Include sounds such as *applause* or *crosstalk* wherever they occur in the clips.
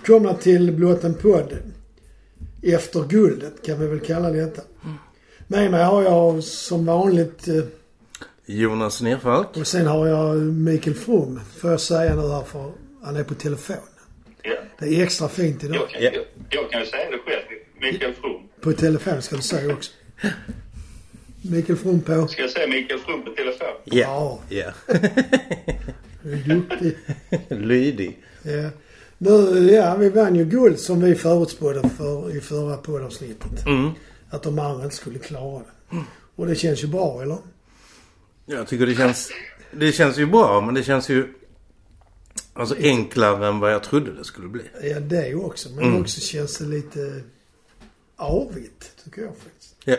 välkomna till blott en podd. Efter guldet kan vi väl kalla detta. Med mig har jag som vanligt eh, Jonas Nerfalk. och sen har jag Mikael From. Får jag säga nu här för han är på telefon. Ja. Det är extra fint idag. Jag, kan, Ja. jag, jag kan ju säga det själv. Mikael From. På telefon ska du säga också. Mikael From på. Ska jag säga Mikael From på telefon? Ja. Ja. Du är duktig. *laughs* Lydig. Ja. Nu, ja, vi vann ju guld som vi förutspådde för, i förra poddavsnittet. Mm. Att de andra inte skulle klara det. Och det känns ju bra, eller? Jag tycker det känns... Det känns ju bra men det känns ju... Alltså enklare än vad jag trodde det skulle bli. Ja, det ju också. Men Mm. också känns det lite avigt, tycker jag faktiskt. Ja.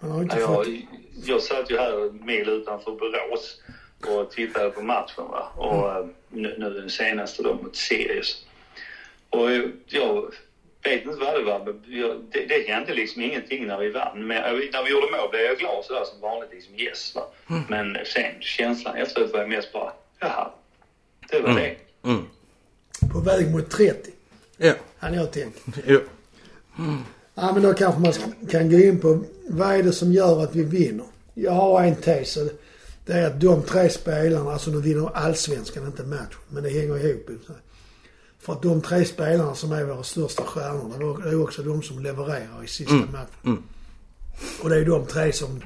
Man har inte Ja, fått... jag, jag satt ju här en mil utanför Borås och tittade på matchen. Va? Och eh, nu, nu den senaste då mot Sirius. Och jag, vet inte vad det var, men jag, det, det hände liksom ingenting när vi vann. Men eh, när vi gjorde mål blev jag glad sådär som vanligt, liksom yes. Va? Men sen känslan efteråt var jag mest bara, jaha, det var det. Mm. På väg mot 30, Ja. hade jag tänkt. *laughs* Jo. Ja, men då kanske man kan gå in på vad är det som gör att vi vinner? Jag har en tes och det är att de tre spelarna, alltså nu vinner allsvenskan, inte matchen, men det hänger ihop. För att de tre spelarna som är våra största stjärnor, det är också de som levererar i sista matchen. mm. Och det är de tre som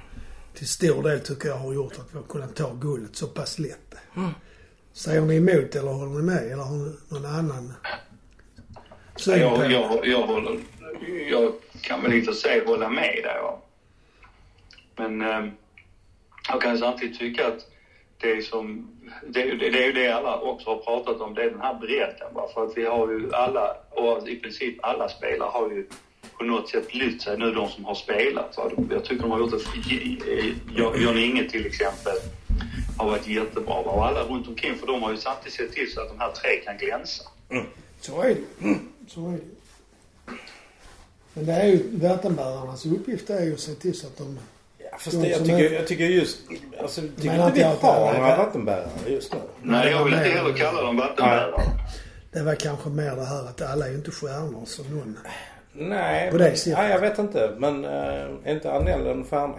till stor del tycker jag har gjort att vi har kunnat ta guldet så pass lätt. Säger ni emot eller håller ni med? Eller har ni någon annan syn på Jag, det? jag, jag, håller, jag kan väl inte sig hålla med där. Men eh, jag kan samtidigt tycka att det är som... Det, det, det är ju det alla också har pratat om, det är den här bredden. Va? För att vi har ju alla, och i princip alla spelare har ju på något sätt lyft sig nu, de som har spelat. Va? Jag tycker de har gjort det... John Inge till exempel har varit jättebra. Va? Och alla runt omkring, för de har ju samtidigt sett till så att de här tre kan glänsa. Så är det ju. Så är det. Men det är ju vattenbärarnas uppgift är ju att se till så att de... Fast De det, jag, tycker, jag tycker just... Alltså, jag tycker Men inte vi har några vattenbärare just nu. Nej, jag vill inte heller kalla dem vattenbärare. Det var kanske mer det här att alla är ju inte stjärnor som någon. Nej. På det men- sättet. Nej, jag vet inte. Men äh, är inte Anell en stjärna?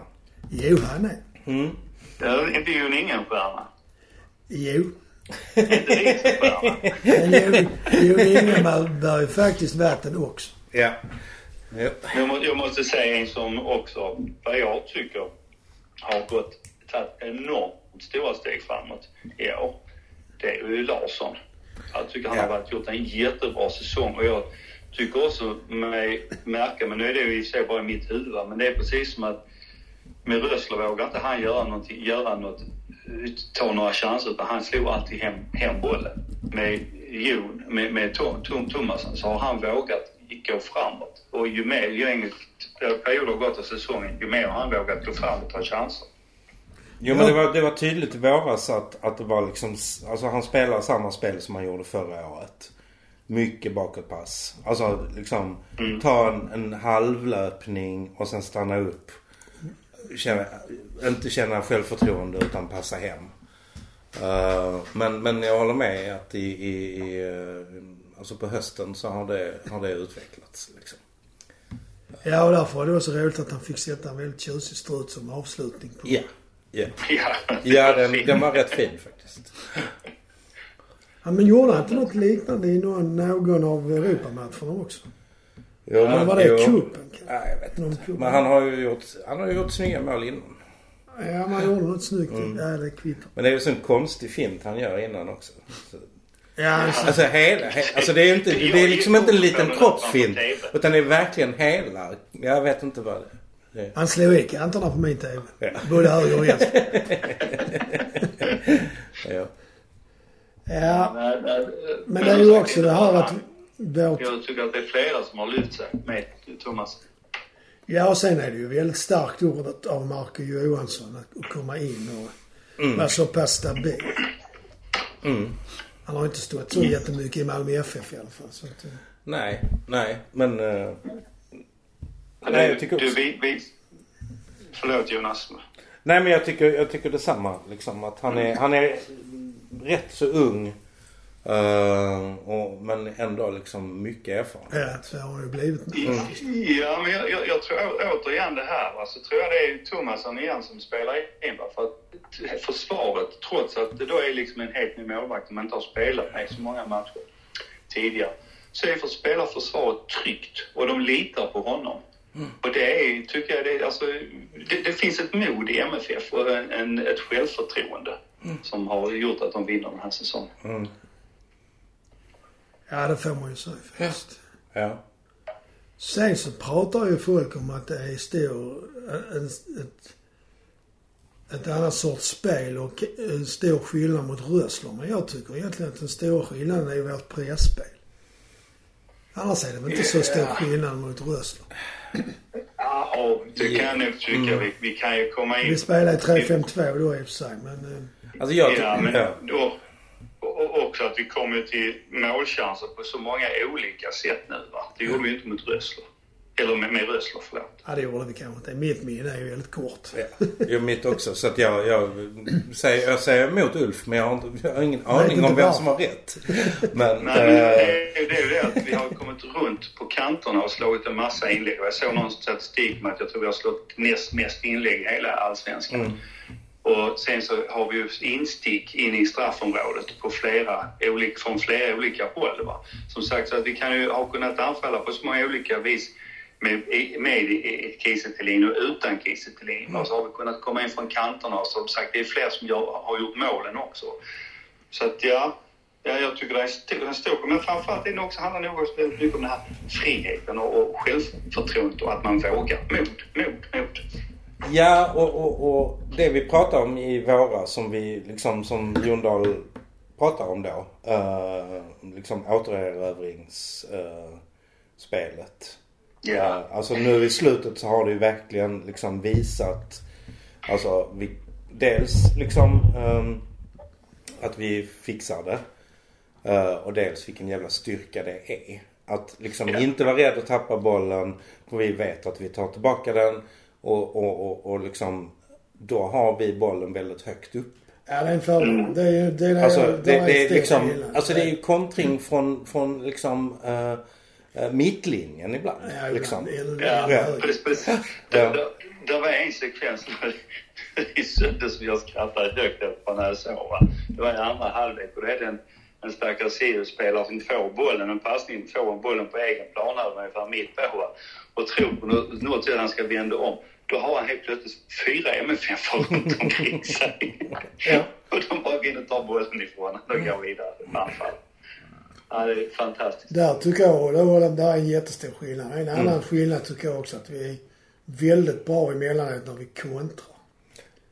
Jo, han är. Mm. Är inte Jon Ingen-stjärna. Jo. Inte din stjärna. Men *laughs* Jo, jo Ingemar bär ju faktiskt vatten också. Ja. Jag, må, jag måste säga en som också, vad jag tycker, har gått, tagit enormt stora steg framåt i år. Det är ju Larsson. Jag tycker han har varit, gjort en jättebra säsong och jag tycker också mig märka, men nu är det ju i sig bara i mitt huvud, men det är precis som att med Rössler vågar inte han göra, någonting, göra något, ta några chanser utan han slog alltid hem, hem bollen. Med Jon, med, med Tom, Tom, Thomasson så har han vågat gå framåt. Och ju mer, ju längre perioder har gått av säsongen, ju mer har han vågat gå fram och ta chanser. Jo men det var, det var tydligt i våras att, att det var liksom... Alltså han spelade samma spel som han gjorde förra året. Mycket bakåtpass. Alltså liksom ta en, en halvlöpning och sen stanna upp. Känna, inte känna självförtroende utan passa hem. Eh, men, men jag håller med att i, i, i eh, alltså på hösten så har det, har det utvecklats. Liksom. Ja, och därför var det också roligt att han fick sätta en väldigt tjusig strut som avslutning på. Ja. Ja, Ja, ja den, den var rätt fin faktiskt. Ja, men gjorde han inte något liknande i någon, någon av Europamatcherna också? Jo, Eller var det jo. cupen? Nej, jag vet Någon inte. Men han har ju gjort, han har gjort snygga mål innan. Ja, man gjorde något snyggt. Mm. Ja, det kvittar. Men det är ju så en konstig fint han gör innan också. Så, Ja, alltså, alltså hela, he, alltså det är inte, det är liksom inte en liten kroppsfint. Utan det är verkligen hela. Jag vet inte vad det är. han slog i kanterna på min TV. Ja. Både höger och vänster. Ja. Ja, men det är ju också det här att vårt... Jag tycker att det är flera som har lyft sig med Thomas. Ja, och sen är det ju väldigt starkt ordet av Marco Johansson att, att komma in och vara så pass stabil. Mm. Han har inte stått så jättemycket i Malmö FF i alla fall. Så att, eh, Nej, nej. Men... Ja, Nej, du, jag tycker du, också- vi, vi, Förlåt Jonas. Nej men jag tycker, jag tycker detsamma. Liksom, att han är, han är rätt så ung. Uh, och, men ändå liksom mycket erfarenhet. Ja, det har ju blivit. Mm. Ja, men jag, jag, jag, tror återigen det här. Alltså, tror jag det är Thomasson igen som spelar in. För att försvaret, trots att det då är liksom en helt ny målvakt som inte har spelat med så många matcher tidigare, så är för spelar försvaret tryggt och de litar på honom. Mm. Och det är, tycker jag, det, alltså, det, det finns ett mod i MFF och en, en ett självförtroende mm. som har gjort att de vinner den här säsongen. Ja, det får man ju säga faktiskt. Ja. ja. Sen så pratar ju folk om att det är stor, en, ett, ett annat sorts spel och en stor skillnad mot Rössler. Men jag tycker egentligen att den stora skillnaden är vårt presspel. Annars är det väl inte så stor skillnad mot Rössler. Ja, det kan nog tycka. Mm. Vi, vi, kan ju komma in... Vi spelar i 3-5-2 då i och för sig, men... Eh, alltså jag ja, men då, också att vi kommer till målchanser på så många olika sätt nu va. Det gjorde vi inte mot Rössler. Eller med, med Rössler, förlåt. Ja, det gjorde vi kanske inte. Mitt minne är ju väldigt kort. Ja, jo, mitt också. Så att jag, jag, säger, jag säger emot Ulf men jag har, inte, jag har ingen Nej, aning om vem som har rätt. *laughs* Men, Nej, men det, är, det är ju det att vi har kommit runt på kanterna och slagit en massa inlägg. Jag såg någon statistik med att jag tror vi har slått näst mest inlägg i hela allsvenskan. Mm. Och sen så har vi ju instick in i straffområdet på flera olika, från flera olika håll. Va? Som sagt, så att vi kan ju ha kunnat anfalla på så många olika vis med, med Kiese och utan Kiese Mm. Och så har vi kunnat komma in från kanterna och som sagt det är fler som gör, har gjort målen också. Så att ja, ja jag tycker det är en stor, men framförallt det också, handlar det nog väldigt mycket om den här friheten och, och självförtroendet och att man vågar. Mod, mod, mod. Ja, och, och, och det vi pratar om i våra som vi liksom som Jondal pratar om då. Uh, liksom återerövringsspelet. Uh, yeah. uh, alltså nu i slutet så har det ju verkligen liksom visat Alltså vi, dels liksom um, att vi fixar det. Uh, och dels vilken jävla styrka det är. Att liksom yeah. inte vara rädd att tappa bollen. För vi vet att vi tar tillbaka den. Och, och, och, och liksom, då har vi bollen väldigt högt upp. Ja, det är en fördel. Det är, det är, alltså, det, det, det är liksom, alltså det är ju kontring från, från liksom uh, mittlinjen ibland. Ja, liksom. ja, ja. precis. Ja. Det, det var en sekvens *laughs* i söndags som jag skrattade högt åt när jag såg. Det var i andra halvlek och det är en, en stackars Sirius-spelare som får bollen, en passning, får bollen på egen plan ungefär mitt på och tror på något sätt att han ska vända om. Då har han helt plötsligt fyra MFF runt omkring sig. ja. Och de bara går in och tar bollen ifrån och går vidare med anfall. Ja, det är fantastiskt. Där tycker jag, det där är en jättestor skillnad. En annan mm. skillnad tycker jag också att vi är väldigt bra emellanåt när vi kontrar.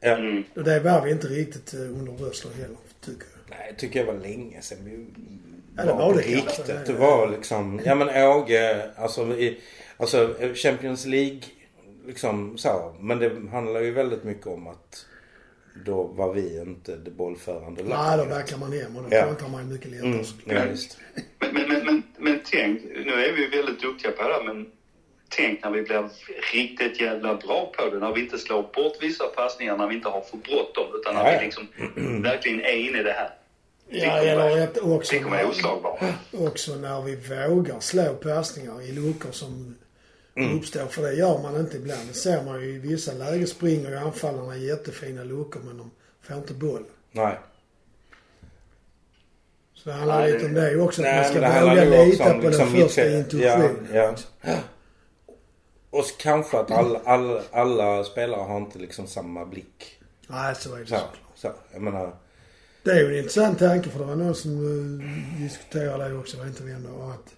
Mm. Och det var vi inte riktigt eh, under Rössler heller, tycker jag. Nej, tycker jag var länge sedan vi ja, det var det riktigt. Det var liksom, ja men Åge, alltså i, Alltså Champions League liksom så. Men det handlar ju väldigt mycket om att då var vi inte det bollförande laget. Nej, då backar man hem och då ja. tar man mycket lättare mm, ja, just. Men, men, men, men, men tänk, nu är vi väldigt duktiga på det här men tänk när vi blir riktigt jävla bra på det. När vi inte slår bort vissa passningar, när vi inte har för bråttom utan när ja, vi liksom verkligen är inne i det här. Ja, eller ett, också, när, också när vi vågar slå passningar i luckor som mm. uppstår. För det gör man inte ibland. Det ser man ju i vissa lägen springer ju anfallarna jättefina luckor men de får inte boll. Nej. Så det handlar lite om det också. Nej, att man ska våga lita på liksom den första intuitionen. Ja, ja. Och kanske att alla, alla, alla, spelare har inte liksom samma blick. Nej, så är det så, så, jag menar. Det är ju en intressant tanke för det var någon som uh, diskuterade det också, jag vet inte vem det var. Att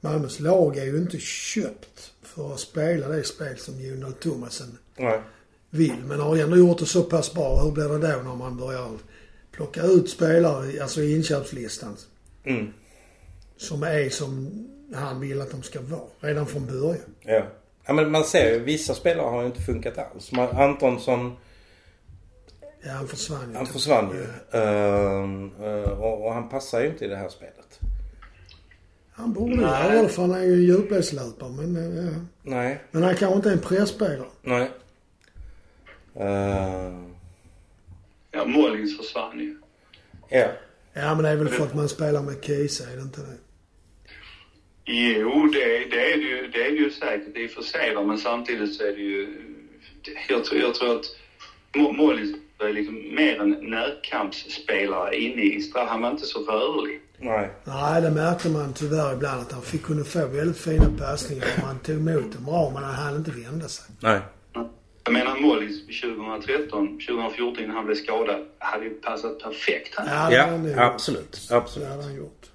Malmös lag är ju inte köpt för att spela det spel som Jonald Thomasen vill. Men har ändå gjort det så pass bra. Hur blir det då när man börjar plocka ut spelare, alltså i inköpslistan? Mm. Som är som han vill att de ska vara. Redan från början. Ja. Ja men man ser ju, vissa spelare har ju inte funkat alls. Antonsson... Ja han försvann ju. Han försvann ju. Ja. Uh, och, och han passar ju inte i det här spelet. Han borde ju göra det för han är ju djupledslöpare men... Eh, ja. Nej. Men han kanske inte är en presspelare. Nej. Uh... Ja, Mollins försvann ju. Ja. Ja, men det är väl för att man spelar med Kiese, är det inte det? Jo, det, det, är det, ju, det är det ju säkert i och för sig. va, Men samtidigt så är det ju... Jag tror, jag tror att Mo- Mollis är liksom mer en närkampsspelare inne i straff. Han var inte så rörlig. Nej. Nej, det märkte man tyvärr ibland att han fick kunna få väldigt fina passningar och han tog emot dem bra men han hann inte vända sig. Nej. Jag menar Mollis 2013, 2014 innan han blev skadad, hade ju passat perfekt här. Ja, det Ja, gjort. absolut. Det Absolut. hade han gjort.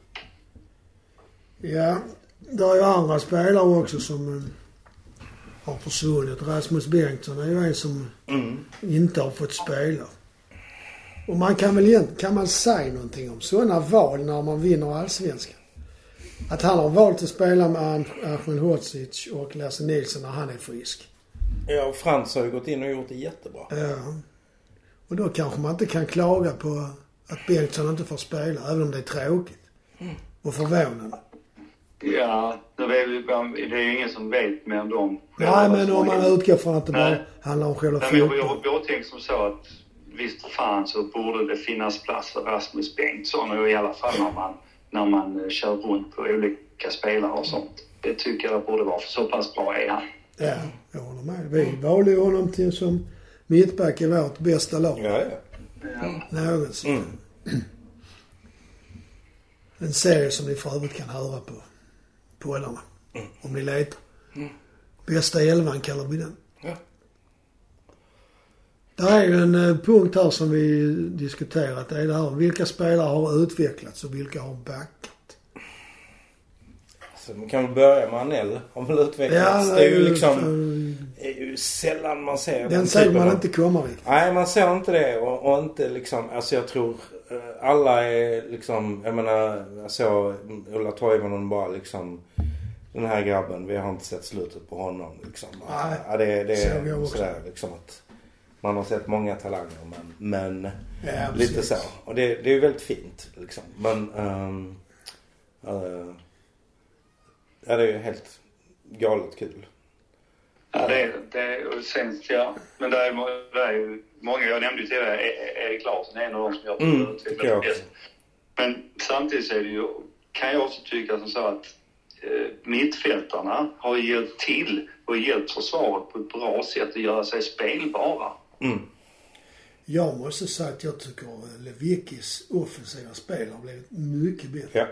Ja, det är ju andra spelare också som eh, har försvunnit. Rasmus Bengtsson är ju en som Mm. inte har fått spela. Och man kan väl egentligen, kan man säga någonting om sådana val när man vinner allsvenskan? Att han har valt att spela med Ahmed Hodzic och Lasse Nilsson när han är frisk. Ja, och Frans har ju gått in och gjort det jättebra. Ja. Och då kanske man inte kan klaga på att Bengtsson inte får spela, även om det är tråkigt. Och förvånande. Ja, det är, ju- ingen som vet mer än dem. Nej, men om man utgår från att det bara Nej. handlar om själva Nej, men jag, jag, fotbollen. jag tänker som så att visst fan så borde det finnas plats för Rasmus Bengtsson och i alla fall när man, när man eh, kör runt på olika spelare och sånt. Det tycker jag det borde vara, för så pass bra är han. Ja, jag håller med. Vi valde ju honom till som mittback i vårt bästa lag Ja, ja. Ja. någonsin. Mm. En serie som ni för övrigt kan höra på Pollarna. Om ni letar. Bästa elvan kallar vi den. Ja. Det är ju en eh, punkt här som vi diskuterat. Det är det här. Vilka spelare har utvecklats och vilka har backat? Så man kan väl börja med Anel om väl utvecklats. det är ju liksom... Det är ju sällan man ser Den ser typen man av- inte komma riktigt. Nej, man ser inte det och, och inte liksom, alltså jag tror eh, alla är liksom, jag menar, jag såg Ulla Toivonen bara liksom, den här grabben, vi har inte sett slutet på honom liksom. Nej, ja, det, det är sådär liksom att man har sett många talanger men, men Ja, lite så. Och det, det är ju väldigt fint liksom. Men, ehm, eh, ja det är ju helt galet kul. Ja, det är det. och Sen, ja. Men det är, det är ju många, jag nämnde ju tidigare E- Erik Larsson är en av dem som jag Mm, tror tycker jag bäst. Men samtidigt så är det ju, kan jag också tycka som så att eh, mittfältarna har hjälpt till och hjälpt försvaret på ett bra sätt att göra sig spelbara. Mm. Jag måste säga att jag tycker Lewickis offensiva spel har blivit mycket bättre. Ja.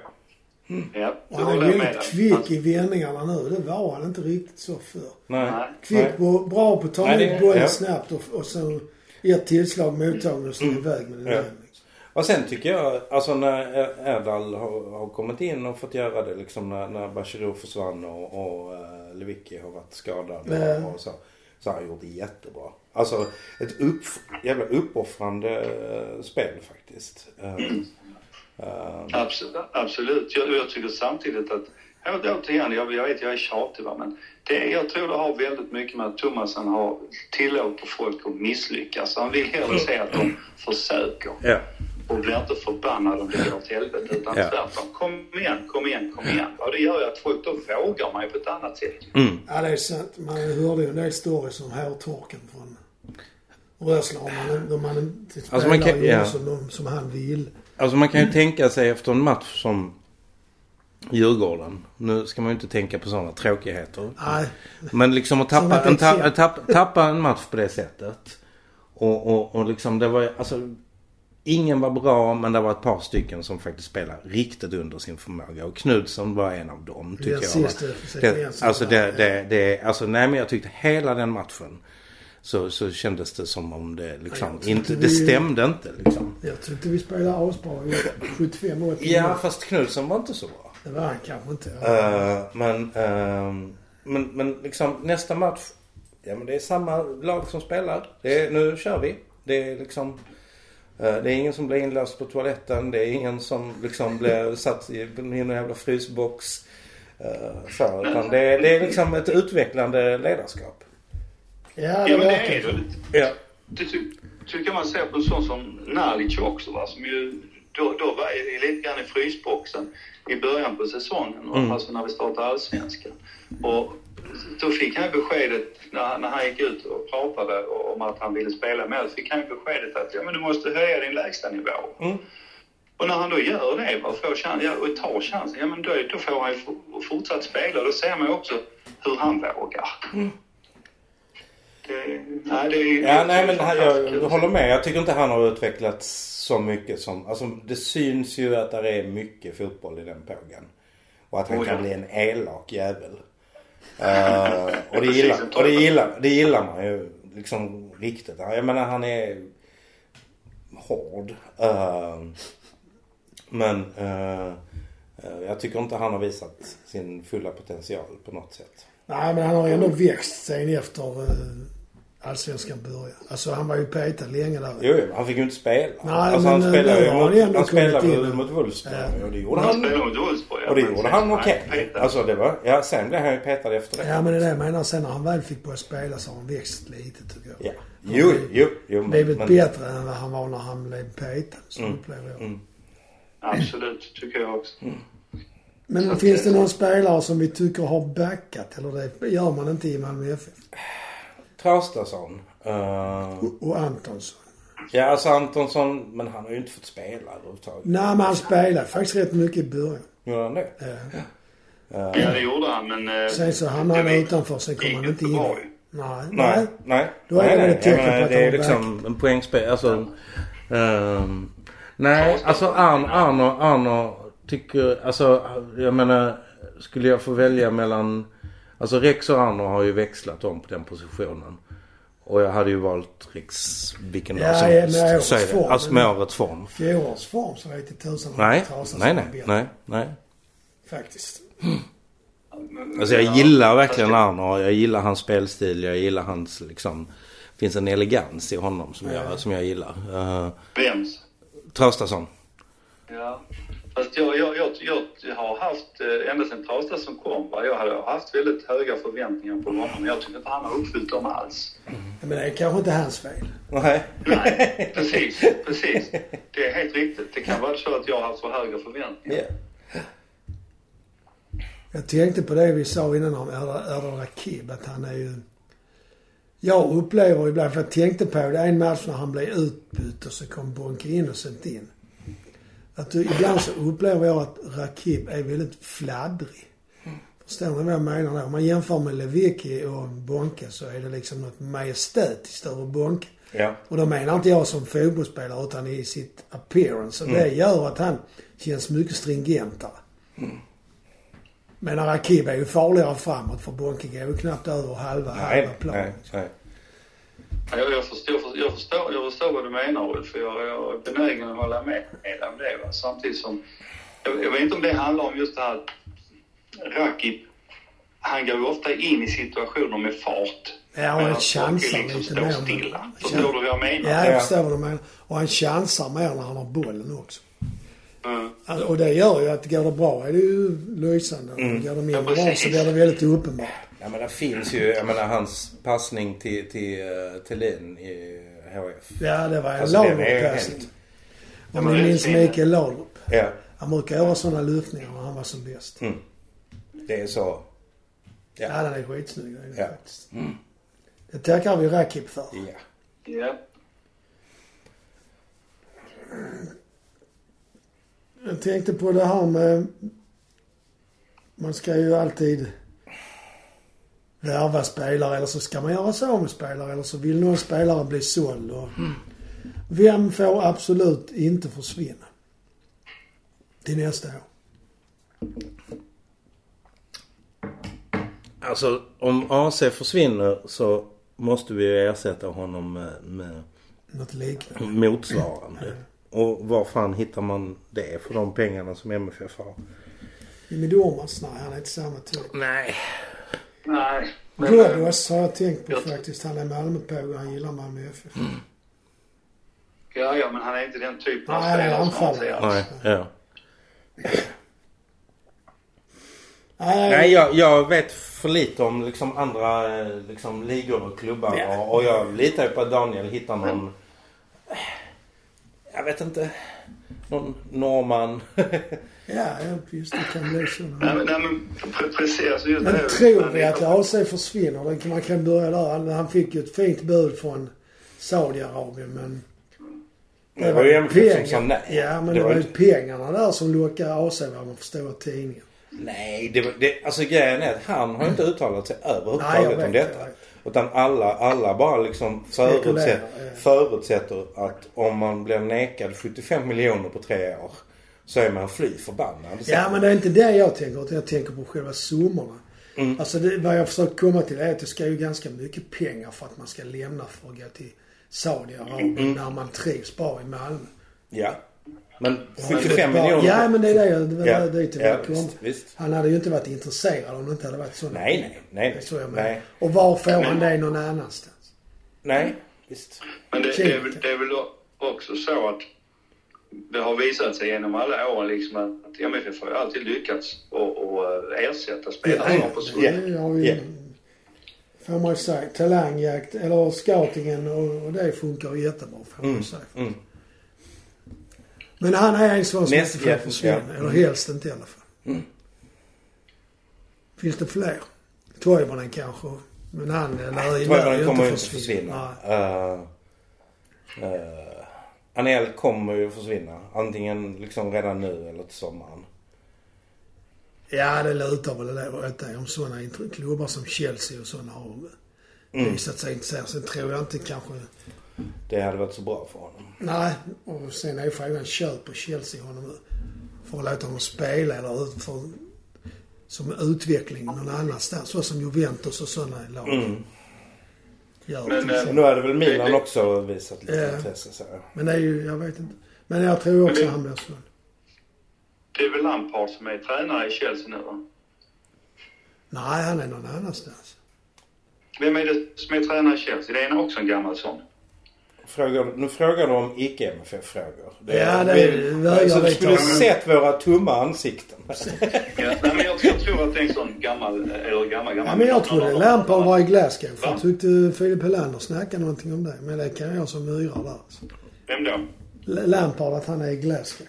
Ja, Och han är väldigt dig. kvick i vändningarna nu. Det var han inte riktigt så förr. Nej. Kvick, på, bra på att ta emot bollen ja. snabbt och, och så ett tillslag mottagning och så Mm. iväg med den Ja. vändning. Och sen tycker jag, alltså när Erdal har, har kommit in och fått göra det liksom när, när Bachirou försvann och, och uh, Lewicki har varit skadad och, och så. Så han gjort det jättebra. Alltså ett upp, jävla uppoffrande eh, spel faktiskt. Eh, eh, Absolut. absolut. Jag, jag tycker samtidigt att, återigen, jag, jag vet jag är tjatig va, men det, jag tror det har väldigt mycket med att Thomasen har tillåter folk att misslyckas. Han vill hellre se att de försöker ja. Och blir inte förbannad om det går åt helvete utan Ja. tvärtom. Kom igen, kom igen, kom igen. Och det gör ju att folk då vågar man ju på ett annat sätt. Mm. Ja, det är sant. Man hörde ju en del stories om hårtorken från Rösler. Om man, om man inte spelar Alltså man kan- ja. som, som han vill. Alltså man kan ju tänka sig efter en match som Djurgården. Nu ska man ju inte tänka på sådana tråkigheter. Nej, Men liksom att tappa en, ta, exempel. tapp, tappa en match på det sättet. Och, och, och liksom det var alltså Ingen var bra men det var ett par stycken som faktiskt spelade riktigt under sin förmåga. Och Knutsson var en av dem tycker jag. Det, sekvensen. alltså det, det, det, alltså nej men jag tyckte hela den matchen. Så, så kändes det som om det liksom inte, det stämde inte liksom. Jag tyckte vi spelade asbra i 75-80 Ja fast Knutsson var inte så bra. Det var han kanske inte. Eh, men, ehm, men, men liksom nästa match. Ja men det är samma lag som spelar. Det är, nu kör vi. Det är liksom. Eh, det är ingen som blir inlöst på toaletten. Det är ingen som liksom blir satt i en jävla frysbox. Uh, så, utan det, är, det är liksom ett utvecklande ledarskap. Ja, Ja, det men det är så. det. Ja. Det ty, tycker man ser på en sån som Nalic också va, som ju då, då var ju lite grann i frysboxen i början på säsongen, Mm. alltså när vi startade allsvenskan. Och då fick han beskedet, när, han- när han gick ut och pratade om att han ville spela med oss, fick han beskedet att ja, men du måste höja din lägstanivå. Mm. Och när han då gör det va, och, får chans, ja, och tar chansen, ja men då, då får han ju for- fortsatt spela. Då ser man ju också hur han vågar. Det, nej, det är Ja, nej men fantastiskt jag, jag håller med. Jag tycker inte han har utvecklats så mycket som... Alltså det syns ju att det är mycket fotboll i den pågen. Och att han Oh, ja. kan bli en elak jävel. Eh, och, det gillar, och det, gillar, det gillar man ju liksom riktigt. Jag menar han är hård. Eh, men eh, jag tycker inte han har visat sin fulla potential på något sätt. Nej, men han har ju ändå växt sen efter uh, allsvenskan började. Alltså han var ju petad länge där. Jo, jo, han fick ju inte spela. Nej, alltså, han men, spelade ju han mot, han spelade in. mot Wolfsburg Ja. och det gjorde Han han. mot Wolfsburg, Och det gjorde han okej. petad. Alltså det var, ja sen blev han ju petad efter det. Ja, men det är det jag menar. Sen när han väl fick börja spela så har han växt lite tycker jag. Ja. Jo, jo, jo. men- Blivit men- bättre än vad han var när han blev petad. Så Mm. upplever jag. Mm. Absolut, tycker jag också. Men Så finns det det- någon spelare som vi tycker har backat? Eller det gör man inte i Malmö FF? Traustason. Uh, Och, och Antonsson. ja, alltså Antonsson, men han har ju inte fått spela överhuvudtaget. Nej, men han spelade faktiskt rätt mycket i början. Gjorde han det? Ja. Uh, Ja, det gjorde han, men... eh, Sen så hamnade han det utanför. Sen kom han inte in. Nej. nej, Nej. nej. Då är nej, det nej. ett tecken på att Det han är är liksom en poängspel. Alltså, ehm, nej, alltså Arno, Arno, Arno tycker, alltså jag menar, skulle jag få välja mellan, alltså Rex och Arno har ju växlat om på den positionen. Och jag hade ju valt Rex vilken Ja, dag som ja, helst. med årets det. form, Alltså med årets form. Fjolårs form så vet jag tusan om Nej, nej, är nej, nej, nej. Faktiskt. Alltså jag gillar verkligen Arno. Jag gillar hans spelstil. Jag gillar hans liksom... finns en elegans i honom som, jag, som jag gillar. Uh, Vems? Traustason. Ja. Fast jag, jag, jag, jag har haft, eh, ända sedan Traustason kom, va, jag hade haft väldigt höga förväntningar på honom. Men jag tycker inte han har uppfyllt dem alls. Men det är kanske inte hans fel. Nej. Nej, *laughs* precis, precis. Det är helt riktigt. Det kan vara så att jag har haft för höga förväntningar. Ja. Jag tänkte på det vi sa innan om Erdal Rakib. Att han är ju... Jag upplever ibland, för jag tänkte på det en match när han blev utbytt och så kom Bonke in och sätt in. Att ibland så upplever jag att Rakib är väldigt fladdrig. Förstår ni vad jag menar då? Om man jämför med Lewicki och Bonke så är det liksom något majestätiskt över Bonke. Ja. Och då menar inte jag som fotbollsspelare utan i sitt appearance. Och det gör att han känns mycket stringentare. Men Rakib är ju farligare framåt för Bonke går ju knappt över halva, halva Nej, plan. nej, nej. Ja, Jag, jag, förstår, jag, förstår, jag förstår vad du menar Ulf, för jag, jag är benägen att hålla med, om det. Va? Samtidigt som, jag, jag vet inte om det handlar om just det här att Rakip, han går ju ofta in i situationer med fart. Ja, och han chansar Bonke liksom lite står mer. stilla. Förstår du vad jag menar? Ja, jag Ja. förstår vad du menar. Och han chansar mer när han har bollen också. Mm. Alltså, Och det gör ju att går det bra är det ju lysande. Mm. Går det mindre Ja, bra så blir det väldigt uppenbart. Ja men det finns ju, jag menar hans passning till, till uh, Thelin i HF. Ja, det var en Alltså, den Laudrup-passning. Om ni det är minns. Mikael Laudrup. Ja. Han brukar göra sådana luftningar när han var som bäst. Mm. Det är så. Ja, Ja. den är skitsnygg. Det är det Ja. faktiskt. Mm. Det tackar vi Rakip för. Ja. Ja. Jag tänkte på det här med... Man ska ju alltid värva spelare eller så ska man göra sig av med spelare eller så vill någon spelare bli såld. Och Vem får absolut inte försvinna? Till nästa år. Alltså om AC försvinner så måste vi ersätta honom med, med Något liknande. motsvarande. Och var fan hittar man det för de pengarna som MFF har? Jimmy Dormans? Nej, han är inte samma typ. Nej. Nej. Men, Ghoddos har jag tänkt på jag- faktiskt. Han är Malmöpåg han gillar Malmö FF. ja, ja, men han är inte den typen av Nej, spelare som anfallare. anser Nej. Ja. Nej, Nej, jag, jag vet för lite om liksom andra eh, liksom, ligor och klubbar. Ja. Och, och jag litar ju på att Daniel hittar någon... Jag vet inte. Någon norrman. *laughs* Ja, just det kan bli så. Nej, men, nej, men pre- precis. Just Men det tror vi att AC försvinner? Man kan börja där. Han- fick ju ett fint bud från Saudiarabien men Det var ju MFF som sa nej. Ja, men Det det, var ju inte- pengarna där som lockade AC vad man förstår av tidningen. Nej, det, var- det, alltså grejen är att han har inte uttalat sig Nej, överhuvudtaget vet, om jag detta. Utan alla, alla bara liksom ja. förutsätter att om man blir nekad 75 miljoner på tre år så är man fly förbannad. Ja, men det är inte det jag tänker utan jag tänker på själva summorna. Mm. Alltså det, vad jag försöker komma till är att det ska ju ganska mycket pengar för att man ska lämna för att gå till Saudiarabien Mm. när man trivs bra i Malmö. Ja. Men Men 75 bara- miljoner. Ja, men det är det jag, det var Ja, dit jag ja, visst, visst. Han hade ju inte varit intresserad om det inte hade varit så. Nej, nej, nej. Det jag nej. Och var får han det någon annanstans? Nej, visst. Men det, det, är, väl- det är väl också så att det har visat sig genom alla år liksom att MFF har ju alltid lyckats att att ersätta spelare som har försvunnit. det har Ja. Får man ju säga. Talangjakt, eller scoutingen och, och det funkar ju jättebra får man ju Mm, säga. mm. Men han är en sån som Näst- inte får försvinna. ja. Eller helst inte i alla fall. Mm. Finns det fler? Toivonen kanske. Men han lär ju ju kommer inte inte försvinna. försvinna. Uh, uh, Anel kommer ju försvinna. Antingen liksom redan nu eller till sommaren. Ja, det lutar väl åt det. Om sådana klubbar som Chelsea och sådana har Mm. visat sig intresserade. Sen tror jag inte kanske... Det hade varit så bra för honom. Nej, och sen är frågan, köper Chelsea honom för att låta honom spela eller för, som utveckling någon annanstans? Så som Juventus och sådana lag Mm. gör. Men, eh, exempel. Nu hade väl Milan också visat lite Ja. intresse så. Men det är ju, jag vet inte. Men jag tror också Men det- han blir sån. Det är väl Lampard som är tränare i Chelsea nu va? Nej, han är någon annanstans. Vem är det som är tränare i Chelsea? Det är också en gammal sån. Frågar, nu frågar du om icke-MFF-frågor. Ja, det- vi, vägrar så du skulle sett våra tomma ansikten. *laughs* Ja, nej, men jag, jag tror att det är en sån gammal, eller gammal, gammal... Ja, men jag trodde Lampard var i Glasgow. För jag tyckte Filip Helander snackade någonting om det. Men det kan jag som myrar där. alltså. Vem då? Lampard, att han är i Glasgow.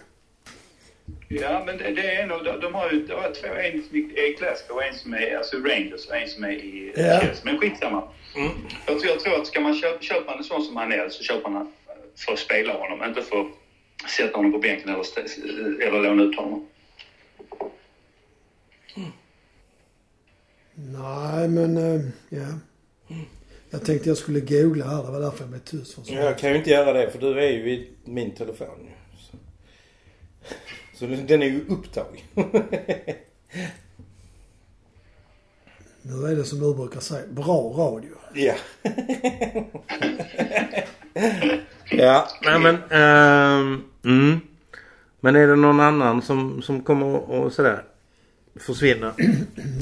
Ja, men det, det är nog, de, de har ju, det var två, en i Glasgow och en som är, alltså Rangers och en som är i Ja. Chelsea. Men skitsamma. Jag, tror, jag tror att ska man köpa, köpa en sån som han är så köper man för att spela honom, inte för att sätta honom på bänken eller, st- eller låna ut honom. Nej, men eh, ja. Jag tänkte jag skulle googla här. Det var därför jag blev tyst. Jag kan ju inte göra det för du är ju i min telefon. Så, så den är ju upptagen. Nu är det som du brukar säga. Bra radio. Ja. ja, nej men... ehm, mm. Men är det någon annan som, som kommer och sådär försvinna?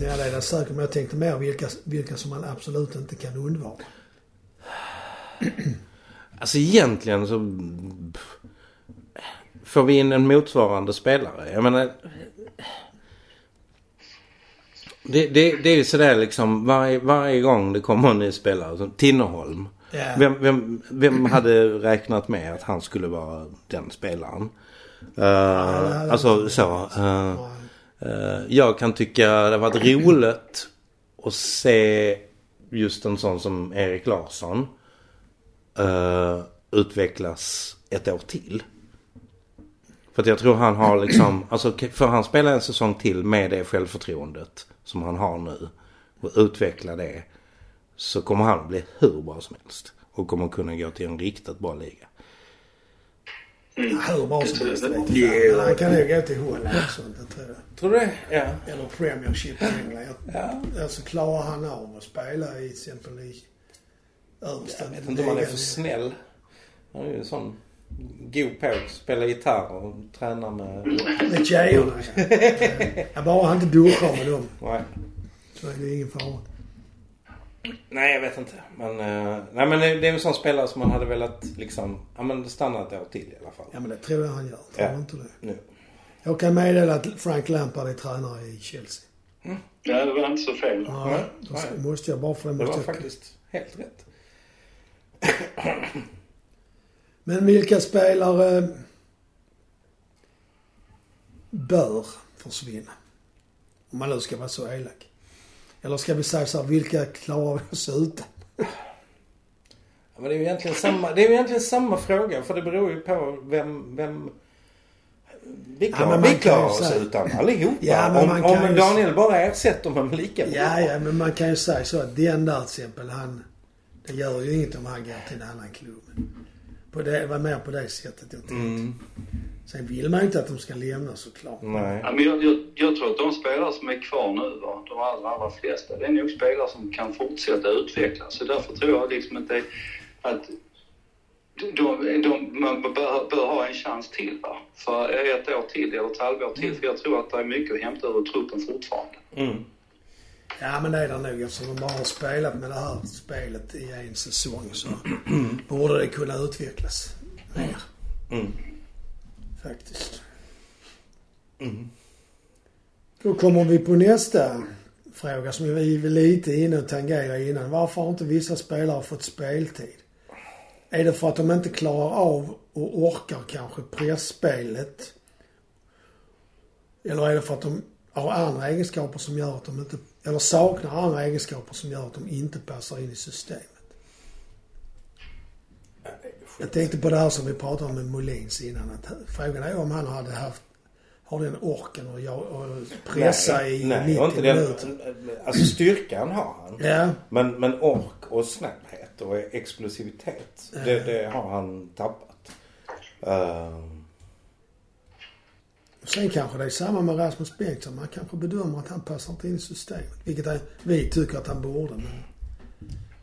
Ja, det är det säkert. Men jag tänkte mer vilka, vilka som man absolut inte kan undvara. Alltså egentligen så... pff, Får vi in en motsvarande spelare? Jag menar... Det, det, det är ju sådär liksom varje, varje gång det kommer en ny spelare. Som Tinnerholm. Ja. Vem, vem, vem hade räknat med att han skulle vara den spelaren? Uh, hade alltså inte så. Uh, uh, jag kan tycka det har varit roligt att se just en sån som Erik Larsson utvecklas ett år till. För att jag tror han har liksom, alltså för han spela en säsong till med det självförtroendet som han har nu och utveckla det. Så kommer han bli hur bra som helst. Och kommer kunna gå till en riktigt bra liga. Hur bra som helst, det vet jag Yeah. Han kan nog gå till Holland också, det tror jag. Tror du det? Ja. Eller Premiership i England. Jag, Alltså klarar han av att spela i till exempel i översta Jag vet inte om han är för snäll. Han är ju en sån god på att spela gitarr och träna med... Med tjejerna ja. ja. Bara han inte duschar med dem Nej. så är det ingen fara. Nej, jag vet inte. Men, eh, nej, men det det är en sån spelare som man hade velat liksom, ja men stanna ett år till i alla fall. Ja men det tror jag han gör. Tror Ja. inte det? Nu. Jag kan meddela att Frank Lampard är tränare i Chelsea. Ja, det var inte så fel. Ja, Nej, då nej. måste jag bara för det Det måste var jag... faktiskt helt rätt. Men vilka spelare bör försvinna? Om man nu ska vara så elak. Eller ska vi säga så här, vilka klarar vi oss utan? Men det är ju egentligen samma, det är egentligen samma fråga för det beror ju på vem, vem vi Ja, klarar, man vi klarar oss säga- utan allihopa. Ja, om om ju- Daniel bara ersätter med lika bra. Ja, ja, men man kan ju säga så att den där till exempel, han... Det gör ju inget om han går till en annan klubb. På det, det var mer på det sättet jag tänkte. Mm, Sen vill man ju inte att de ska lämna såklart. nej. Ja, men jag, jag, jag tror att de spelare som är kvar nu, va, de allra, allra flesta, det är nog spelare som kan fortsätta utvecklas. Så därför tror jag liksom inte att de, de, man bör, bör ha en chans till va? för ett år till eller ett halvår till. För jag tror att det är mycket att hämta ur truppen fortfarande. Mm. Ja, men det är det nog eftersom de bara har spelat med det här spelet i en säsong så *clears throat* borde det kunna utvecklas mer. Mm. Faktiskt. Mm. Då kommer vi på nästa fråga som vi var lite inne och tangerade innan. Varför har inte vissa spelare fått speltid? Är det för att de inte klarar av och orkar kanske pressspelet? Eller är det för att de har andra egenskaper som gör att de inte, eller saknar andra egenskaper som gör att de inte passar in i systemet? Jag tänkte på det här som vi pratade om med Molins innan. Att frågan är om han hade haft, har den orken att jag- att pressa nej, i nej, 90 och inte den. Alltså styrkan har han. Ja, Men, men ork och snabbhet och explosivitet, det, det har han tappat. Och sen kanske det är samma med Rasmus Bengtsson. Man kanske bedömer att han passar inte in i systemet. Vilket är, vi tycker att han borde. Men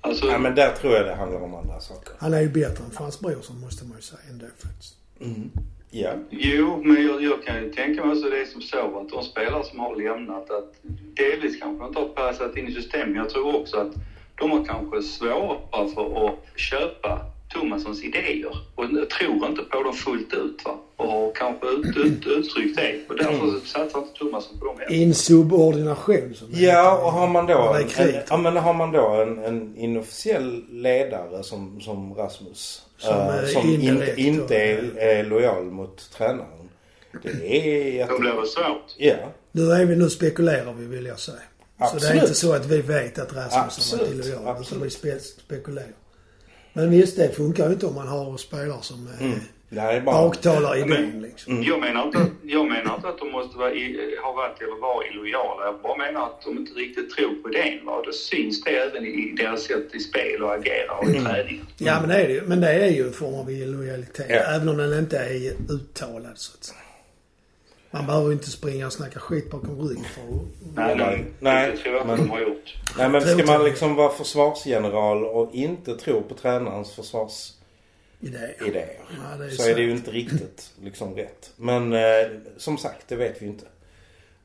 Alltså, ja, men där tror jag det handlar om andra saker. han är ju bättre än Frans Brorsson måste man ju säga ändå faktiskt. Mm. Ja. Jo, men jag, jag kan ju tänka mig så det är som så att de spelare som har lämnat att delvis kanske inte har passat in i systemet. Jag tror också att de har kanske svårare för att köpa Thomassons idéer och tror inte på dem fullt ut va? och har kanske ut, ut, uttryckt det och därför satsar inte Thomasson på dem än. Insubordination som Ja, och har man då, en, ja, men har man då en, en inofficiell ledare som, som Rasmus. Som är som indirekt inte, är, är lojal mot tränaren. Det är jätte... Då blir det svårt. Ja. Nu, är vi, nu spekulerar vi vill jag säga. Så det är Absolut. inte så att vi vet att Rasmus har varit Absolut, illojal. Utan absolut. vi spe, spekulerar. Men visst, det funkar ju inte om man har spelare som eh, Mm. Det är bara... baktalar idén liksom. Jag, menar inte, att- jag menar inte att de måste vara i, ha varit eller vara illojala. Jag bara menar att de inte riktigt tror på idén. Va? Då syns det även i deras sätt i spel och agera och i träning. Ja men det är det ju. Men det är ju en form av illojalitet. Ja. Även om den inte är uttalad så att säga. Man behöver inte springa och snacka skit bakom ryggen för att... Nej, nej, Nej, det tror jag inte men- de har gjort. Nej men ska man liksom vara försvarsgeneral och inte tro på tränarens försvarsidéer idéer. Ja, det är så är det ju inte riktigt liksom rätt. Men eh, som sagt, det vet vi inte.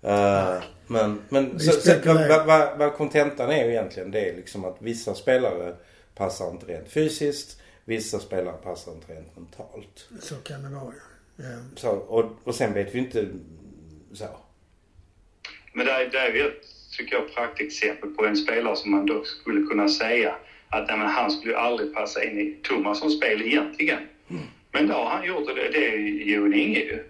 Eh, men men Vi så, så, spekulerar. vad, vad, vad kontentan är ju egentligen det är liksom att vissa spelare passar inte rent fysiskt. Vissa spelare passar inte rent mentalt. Så kan det vara ja. Ja. Så, och, och sen vet vi inte så. Men det är, det är ju ett, tycker jag, praktexempel på en spelare som man då skulle kunna säga att nej, men han skulle aldrig passa in i Thomassons spel egentligen. Men det har han gjort och det, det är ju en Inge ju.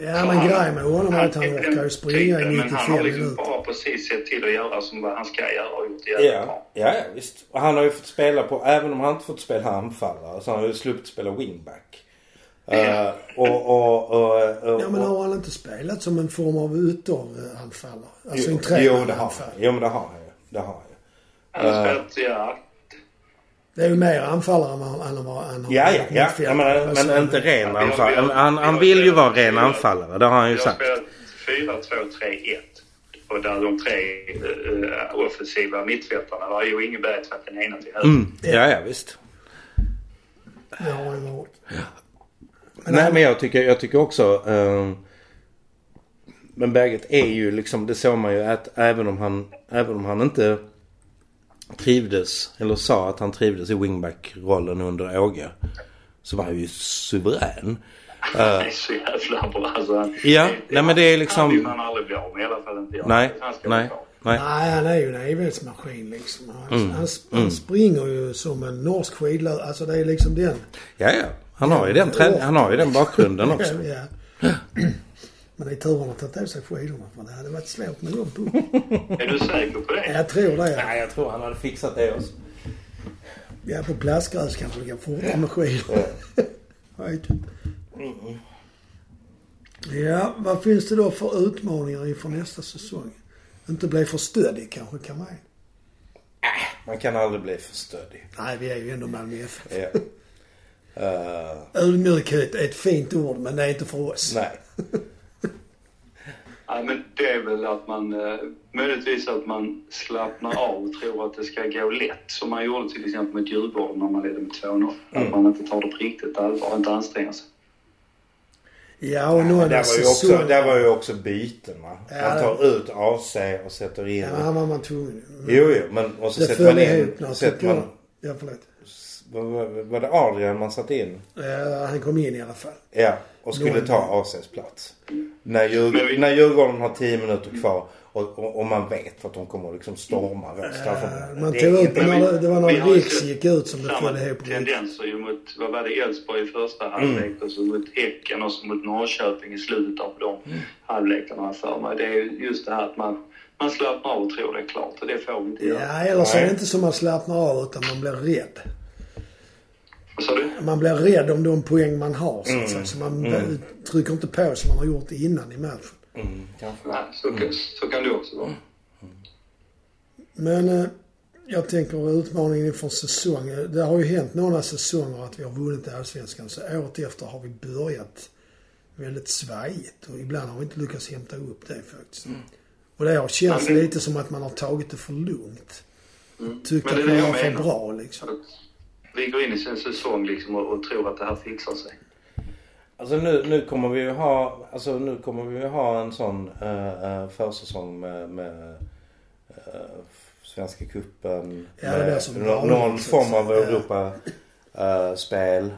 Ja men grejen med honom är att han orkar ju springa i typen, Men han har 95 liksom minuter. bara precis sett till att göra som vad han ska göra och gjort det Ja, ja, ja visst. Och han har ju fått spela på, även om han inte fått spela anfallare, så har han ju sluppit spela wingback. Eh, och, och, och, och, Ja men har han inte spelat som en form av ytteranfallare? Alltså en jo, jo, det har han. Jo, men det har han ju. Det har han ju. Han har Eh. spelat, ja. Det är ju mer anfallare än vad än han har Ja, ja, ja. mittfältare. ja men, men inte ren Ja, anfallare. Han, han har vill ju vara ren anfallare. Det har han ju sagt. spelat 4-2-3-1. Och där de tre uh, offensiva mittfältarna var ju Inge Bergtvedt den ena till höger. Mm. Ja, ja, visst. Det har han varit. Nej, men jag tycker, jag tycker också... eh, men Berget är ju liksom, det såg man ju att även om han, även om han inte trivdes, eller sa att han trivdes i wingback-rollen under Åge. Så var han ju suverän. *laughs* Han är så jävla bra. Alltså, Ja, nej, men det är liksom- Han vill man aldrig bli av med. I alla fall inte jag. Nej, nej, nej. Nej, han är ju en evighetsmaskin liksom. Han, Mm, han, han springer ju som en norsk skidlöpare. Alltså det är liksom den. Ja, ja. Han har ju den, trän- han har ju den bakgrunden *laughs* också. Ja. *clears throat* Men det är tur han har tagit av sig skidorna för det hade varit svårt med dem på. *laughs* Är du säker på det? Jag tror det. Nej, jag tror han hade fixat det också. Ja, på plastgräs kanske det går fortare med skidor. Jag vet inte. Ja, vad finns det då för utmaningar inför nästa säsong? Inte bli för stöddig kanske kan man. Man kan aldrig bli för stöddig. Nej, vi är ju ändå Malmö FF. Ja. *laughs* Ödmjukhet är ett fint ord, men det är inte för oss. nej. *laughs* Nej, men det är väl att man, eh, möjligtvis att man slappnar av och tror att det ska gå lätt. Som man gjorde till exempel med Djurgården när man ledde med 2-0. Att man inte tar det på riktigt allvar, inte anstränger sig. Ja, och Där var, ju också, där var ju också byten va. Ja, Man tar ut AC och sätter in... Ja, var man tvungen. Jo, jo, men och så det sätter man in... ihop Sätter man... Ja, förlåt. var, det Adrian man satte in? Ja, han kom in i alla fall. Ja, och skulle ta ACs plats. När, Djurg- när Djurgården har 10 minuter kvar och, och, och man vet att de kommer liksom storma vårt Eh, straffområde. Man Det tog ut vi- när det, det var när Riks gick ut som det föll ihop. tendenser ju mot, vad var det, Elfsborg i första halvlek och så mot Häcken och så mot Norrköping i slutet av de halvlekarna här för mig. Det är ju just det här att man, man slappnar av och tror det är klart och det får vi inte göra. Ja, eller så är det inte som man slappnar av utan man blir rädd. Man blir rädd om de poäng man har så Mm. Så man trycker inte på som man har gjort innan i matchen. Mm. Nej, så, kan- så kan det också vara. Men eh, jag tänker utmaningen inför säsongen. Det har ju hänt några säsonger att vi har vunnit Allsvenskan. Så året efter har vi börjat väldigt svajigt. Och ibland har vi inte lyckats hämta upp det faktiskt. Och det har känts lite som att man har tagit det för lugnt. Mm. Tyckt att det är man var för bra liksom. Att vi går in i sin säsong liksom och, och tror att det här fixar sig. Alltså nu, nu kommer vi ju ha, alltså nu kommer vi ha en sån uh, försäsong med, med uh, Svenska cupen. Ja, med vanligt, någon form av säga. Europa uh, spel.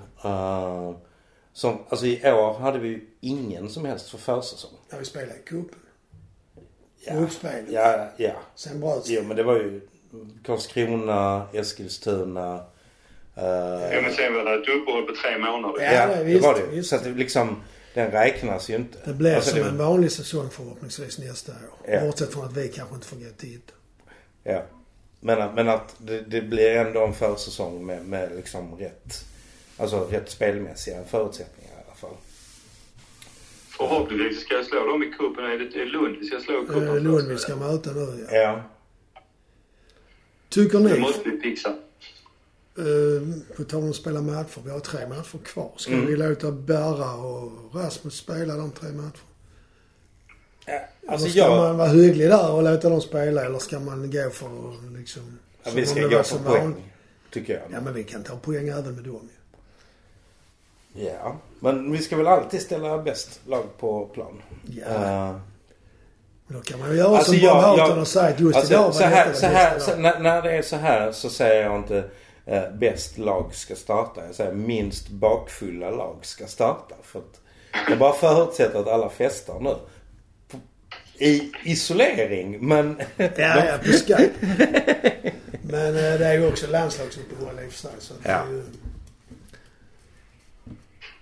Som, alltså i år hade vi ju ingen som helst för försäsong. När vi spelade i cupen. Ja. Uppspelet. Ja, ja. Sen bröts Jo men det var ju Karlskrona, Eskilstuna. Uh, Ja, men sen var det ett uppehåll på tre månader. Ja, ja, det- det, visst, var det visst. Så att det liksom, den räknas ju inte. Det blir Alltså, som det- en vanlig säsong förhoppningsvis nästa år. Ja. Bortsett från att vi kanske inte får gå titta. Ja. Men, att- men att det, det blir ändå en försäsong med, med liksom rätt, alltså rätt spelmässiga förutsättningar i alla fall. Förhoppningsvis ska jag slå dem i cupen. Är det är Lund vi ska slå i cupen Eh, först, Lund vi ska möta nu ja. Ja. Tycker Det ni, måste vi fixa. Eh, på tal om att spela matcher, vi har tre matcher kvar. Ska Mm. vi låta Berra och Rasmus spela de tre matcherna? Alltså eller ska jag, man vara hygglig där och låta dem spela eller ska man gå för att liksom... ja, vi ska gå för poäng. vanligt? Tycker jag. Ja men vi kan ta poäng även med dem ju. Ja. Men vi ska väl alltid ställa bäst lag på plan. Ja. Eh, Men då kan man ju göra Alltså, som Bob Houghton jag- har sagt just Alltså, idag var så här, så här, så, när, när det är så här så säger jag inte eh, bäst lag ska starta. Jag säger minst bakfulla lag ska starta. För att jag bara förutsätter att alla festar nu. I isolering men... Ja, ja, på skoj. Men eh, det är ju också landslagsuppehåll i och för sig. Så Ja. ju...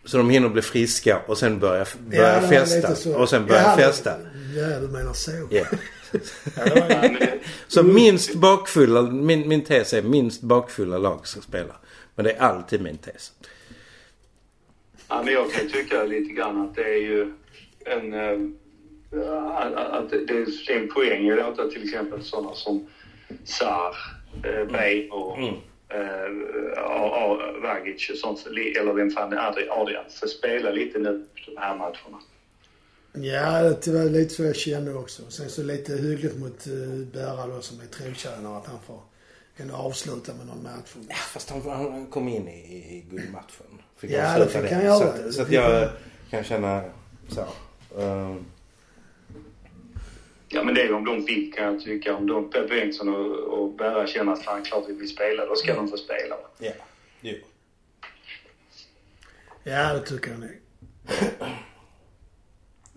Så de hinner bli friska och sen börja, börja Ja, festa. Och sen börja ja, festa. Ja, du menar så. Ja. *laughs* Så minst bakfulla, min, min tes är minst bakfulla lag ska spela. Men det är alltid min tes. ja, men jag kan tycka lite grann att det är ju en... eh, att, det är en poäng i att låta till exempel sådana som Sar, eh, Bey och Mm. eh, A- A- Vagic och sånt, eller vem fan det är, Adrian, Adrian, får spela lite nu de här matcherna. Ja, det var lite så jag kände också. Sen så lite hyggligt mot uh, Berra då som är trotjänare att han får ändå avsluta med någon match. Ja, fast han, han kom in i, i guldmatchen. Fick Ja, det fick han Så, göra. att, Det så att jag han. kan känna så. ehm, Ja, men det är om de vill kan jag tycka. Om de, Pep Bengtsson och, och Berra känner att fan klart vi vill spela, då ska de få spela. ja, jo. Ja, det tycker jag nog. *clears throat*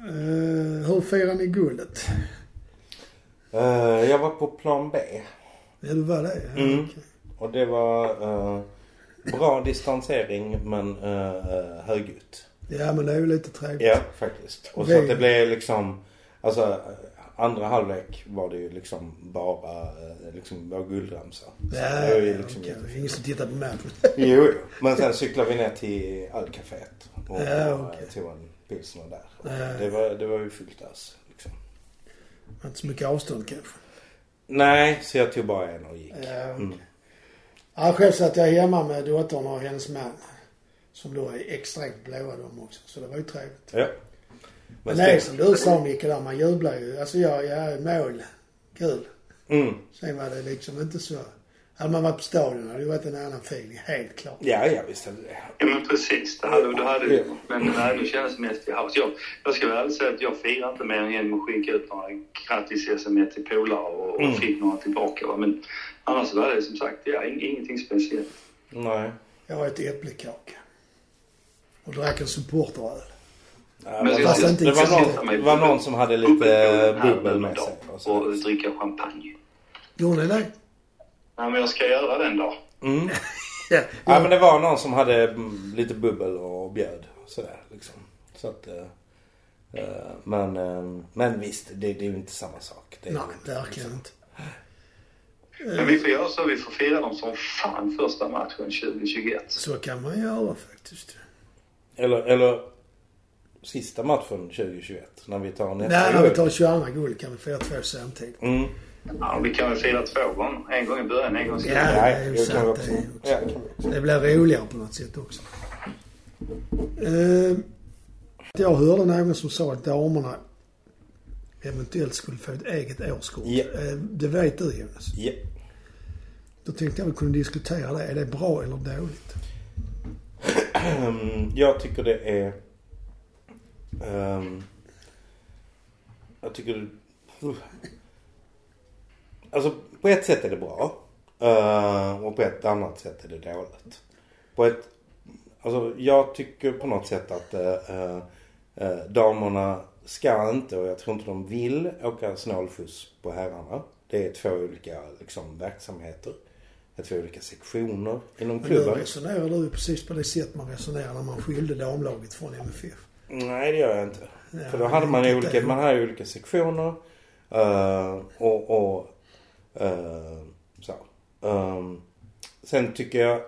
Uh, hur firar ni guldet? Eh, jag var på plan B. Ja, det var det? Ja, Mm. okej. Och det var eh, bra distansering men uh, högljutt. Ja men det är ju lite trevligt. Ja, faktiskt. Och så att det blev liksom, alltså andra halvlek var det ju liksom bara liksom vår guldramsa. Så Ja, det var ju liksom jättefint. Ingen som tittar på matchen. Jo. Men sen cyklade vi ner till Ölcaféet och Ja, okej. tog en pilsner där. Det, var, det var ju fullt ös. Liksom. Inte så mycket avstånd kanske. Nej, så jag tog bara en och gick. Ja, Mm. Ja, själv satt jag hemma med dottern och hennes man. Som då är extremt blåa de också. Så det var ju trevligt. Ja. Men ska- det är som du sa Micke där, man jublar ju. Alltså jag, jag mål. Kul. Mm. Sen var det liksom inte så. Hade man varit på stadion hade det varit en annan feeling. Helt klart. Ja, ja visst hade det. Ja men precis, det hade, det hade vi. Men nej, det mest i house. Jag, jag ska väl säga att jag firar inte mer än genom att skicka ut några grattis-sms till polare och, och Mm. fick några tillbaka. Va? Men annars var det som sagt, ja, ing, ingenting speciellt. Nej. Jag åt äppelkaka. Och drack en supporteröl. Ja, Men fast inte det, var någon, det var någon som hade lite bubbel med sig. och så. Och dricka champagne. Gjorde ni det? Nej, men jag ska göra den då. Mm. *laughs* Ja. Ja men det var någon som hade mm, lite bubbel och bjöd. Sådär liksom. Så att, eh, eh, men, eh, men visst, det, det är ju inte samma sak. Det är Nej, ju- verkligen inte. Men vi får göra så, vi får fira dem som fan första matchen 2021. Så kan man göra faktiskt. Eller, eller sista matchen 2021 när vi tar nästa Nej, när vi tar 22 guld kan vi fira två samtidigt. Mm. Ja, vi kan väl fira två gånger. En gång i början, en gång i Ja. slutet. det är ju sant, det också. Ja, det blir roligare på något sätt också. Eh, jag hörde någon som sa att damerna eventuellt skulle få ett eget årskort. Ja. Eh, det vet du Jonas. Ja. Då tänkte jag vi kunde diskutera det. Är det bra eller dåligt? Ehm, *clears throat* jag tycker det är... ehm, jag tycker... Alltså på ett sätt är det bra. eh, och på ett annat sätt är det dåligt. På ett... Alltså jag tycker på något sätt att uh, uh, damerna ska inte och jag tror inte de vill åka snålskjuts på herrarna. Det är två olika liksom, verksamheter. Det är två olika sektioner inom Men nu klubben. resonerar du precis på det sätt man resonerar när man skilde damlaget från MFF. Nej det gör jag inte. Ja, För då hade man olika, det. man hade olika sektioner. och, och så. Ehm, sen tycker jag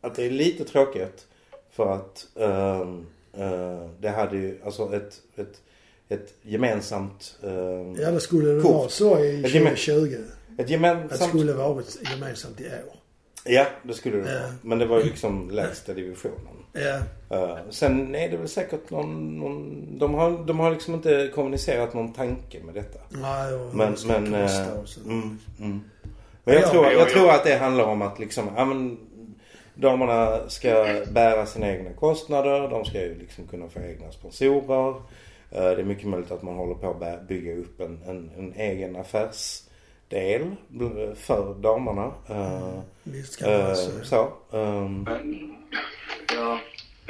att det är lite tråkigt. För att ehm, eh, det hade ju alltså ett, ett, ett gemensamt... ehm, Ja, det skulle det vara så i Ett gemen- 2020. ett Att det gemensamt... skulle varit gemensamt i år. Ja, det skulle det vara. Men det var ju *laughs* liksom lägsta divisionen. Ja, Uh, sen är det väl säkert någon, någon de, har, de har liksom inte kommunicerat någon tanke med detta. nej, och Men, men, så. mm, mm. men jag, Ja, tror, ja, jag ja. tror att det handlar om att liksom, ja men damerna ska bära sina egna kostnader. De ska ju liksom kunna få egna sponsorer. Eh, det är mycket möjligt att man håller på att bygga upp en, en, en egen affärsdel bl- för damerna. Eh, Visst kan eh, så. så. ehm, Men, ja,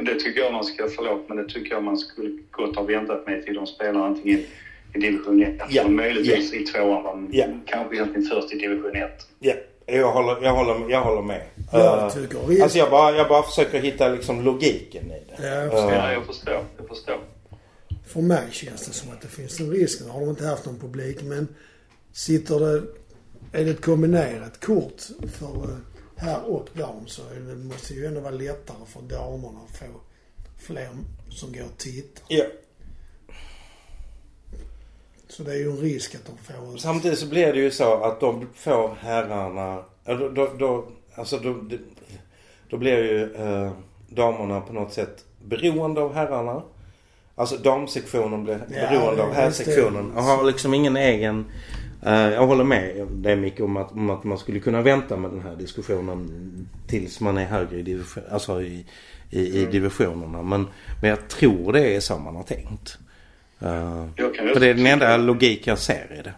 det tycker jag man ska, förlåt, men det tycker jag man skulle gott ha väntat med till de spelar antingen i division 1, Ja, ja. möjligtvis i tvåan, men Ja. kanske egentligen först i division 1. Ja, jag håller, jag håller, jag håller med. Jag Eh, tycker visst. Alltså jag bara, jag bara försöker hitta liksom logiken i det. Ja, jag Eh, förstår. Ja, jag förstår. Jag förstår. För mig känns det som att det finns en risk. Nu har de inte haft någon publik men sitter det... Är det ett kombinerat kort för eh, herr och dam så är det, måste ju ändå vara lättare för damerna att få fler som går och tittar. ja. Så det är ju en risk att de får... Samtidigt så blir det ju så att de får herrarna, då, då, då, alltså då, då, då blir ju eh, damerna på något sätt beroende av herrarna. Alltså damsektionen blir Ja, beroende av herrsektionen och har liksom ingen egen... eh, jag håller med det mycket om att, om att man skulle kunna vänta med den här diskussionen tills man är högre i, division, alltså i, i, i divisionerna. Men, men jag tror det är så man har tänkt. Eh, för det är den enda logik jag ser i det.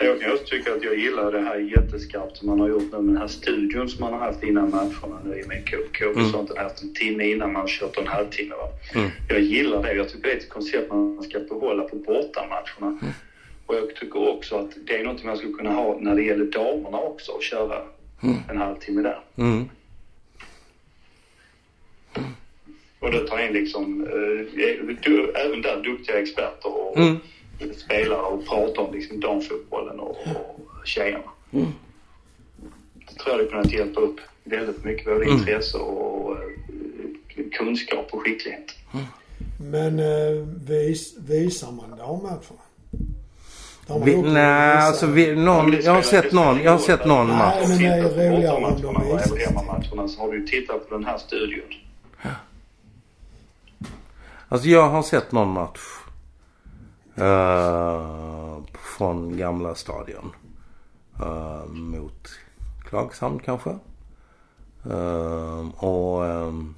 Jag kan också tycka att jag gillar det här jätteskarpt som man har gjort nu med den här studion som man har haft innan matcherna nu med KK och Mm. sånt. Den haft en timme innan man kört en halvtimme. Va? Mm. Jag gillar det. Jag tycker det är ett koncept man ska behålla på bortamatcherna. Mm. Och jag tycker också att det är något man skulle kunna ha när det gäller damerna också och köra en halvtimme där. Mm. Och då tar in liksom, eh, du, även där duktiga experter och Mm. spelare och pratar om liksom damfotbollen och, och tjejerna. Mm. Jag tror jag hade kunnat hjälpa upp väldigt mycket, både Mm. intresse och eh, kunskap och skicklighet. Men eh, vis, visar man dammatcherna? Vi, nej, alltså vi, någon, jag har sett någon, jag har sett någon Nej, match. men det är roligare om de visas. hemmamatcherna så har du tittat på den här studion. Alltså jag har sett någon match. eh, från gamla stadion. Eh, mot Klagshamn kanske. Eh, och... ehm,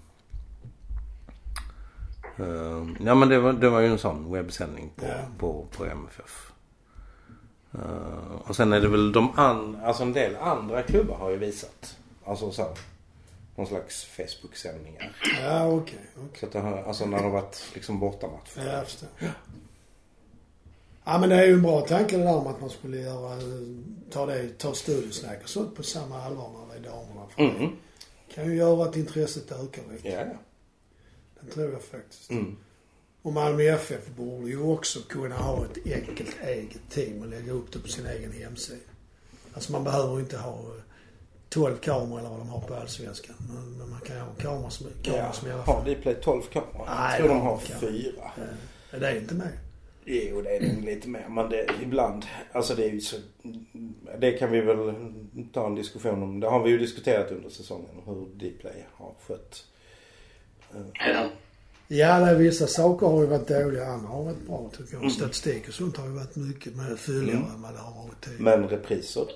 ja men det var, det var ju en sån webbsändning på, Ja. på, på MFF. Eh, och sen är det väl de andra, alltså en del andra klubbar har ju visat. Alltså så här, någon slags Facebook-sändningar. Ja, okej. okej. Så att det har, alltså när det har varit liksom bortamatch. Ja, jag förstår. Ja, men det är ju en bra tanke det där med att man skulle göra, ta det, ta studiesnack och sånt på samma allvar när det är damerna. För Mm. det kan ju göra att intresset ökar lite. Ja, ja. Det tror jag faktiskt. Mm. Och Malmö FF borde ju också kunna ha ett enkelt eget team och lägga upp det på sin egen hemsida. Alltså man behöver inte ha eh, 12 kameror eller vad de har på Allsvenskan. Men, man kan ju ha kameror som, kameror ja. som i alla Har fall... Dplay 12 kameror? Nej, Jag tror de har kan- fyra. Eh, Det är inte med. Jo, det är nog lite mer. Men det, ibland, alltså det är ju så... Det kan vi väl ta en diskussion om. Det har vi ju diskuterat under säsongen. Hur Dplay har skött. Ja. Ja, det är vissa saker har ju varit dåliga. Andra har varit bra tycker Mm. jag. Statistik och sånt har ju varit mycket mer fylligare än vad det har varit tidigare. Men repriser?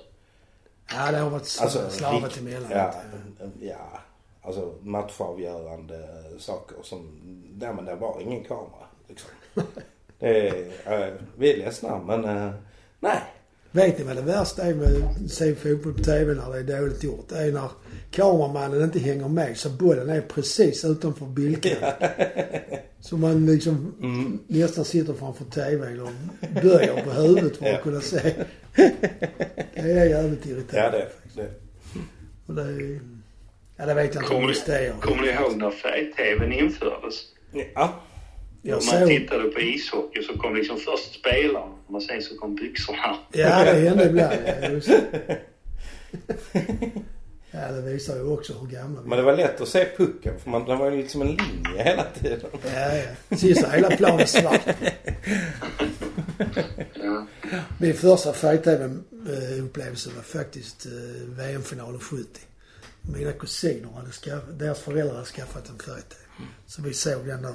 Ja, det har varit Alltså, slarvat emellan. Ja, Ja. ja. Alltså matchavgörande saker som... Nej men det var ingen kamera. Liksom. *laughs* Det är, äh, vi är ledsna men äh, nej. Vet ni vad det värsta är med att se fotboll på TV när det är dåligt gjort? Det är när kameramannen inte hänger med så bollen är precis utanför bildkanten. *laughs* Så man liksom Mm. nästan sitter framför TVn och böjer på huvudet för att kunna se. *laughs* Det är jävligt irriterande. Ja det, det. Och det är, ja, det vet jag inte om Kommer, det är. kommer ni ihåg när färg-tvn infördes? Ja. Jag Om man såg, tittade på ishockey så kom liksom först spelarna och sen så kom byxorna. ja det hände ibland. *laughs* Ja, det. Ja, det visar ju också hur gamla vi Men det var lätt att se pucken för man, det var ju liksom en linje hela tiden. Ja, ja. Sista hela planen svart. Ja. Min första färg-tv-upplevelse var faktiskt eh, VM-finalen 70. Mina kusiner hade skaffat, deras föräldrar hade skaffat en färg-tv. Så vi såg den där.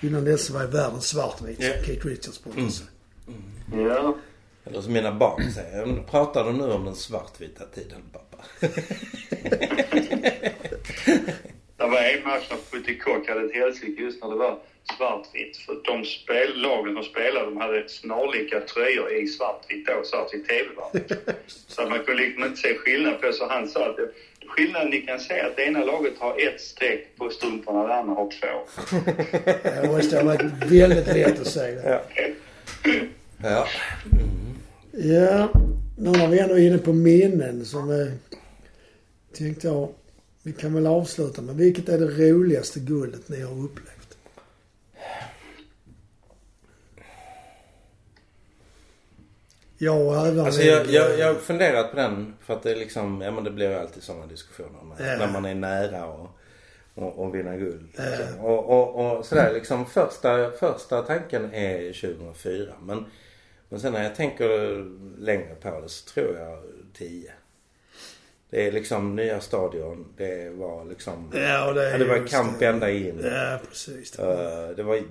Innan dess var ju världen svartvit som Keith Richards brukar säga. ja. Eller som mina barn säger. "Men Pratar du nu om den svartvita tiden pappa? *laughs* Det var en match när Putikock hade ett helsike just när det var svartvitt. För de spel, lagen som spelade de hade snarlika tröjor i svartvitt då, svartvitt tv-värld. *laughs* så att man kunde liksom inte se skillnad på Så han sa att skillnaden ni kan se är att det ena laget har ett streck på strumporna, det andra har två. *laughs* Det måste ha varit väldigt lätt att säga. Ja. Ja. Ja, nu när vi ändå är inne på minnen som eh, tänkte jag, vi kan väl avsluta med vilket är det roligaste guldet ni har upplevt? Jag även... Alltså jag, jag, jag har funderat på den för att det är liksom, ja men det blir ju alltid sådana diskussioner när, Ja. när man är nära och, och, och vinna guld. Liksom. Och, och, och sådär liksom första, första tanken är 2004 men, men sen när jag tänker längre på det så tror jag 10. Det är liksom nya stadion. Det var liksom... Ja, och det, är Ja, det var kamp det. ända in. Ja, precis. Det var, Eh, det var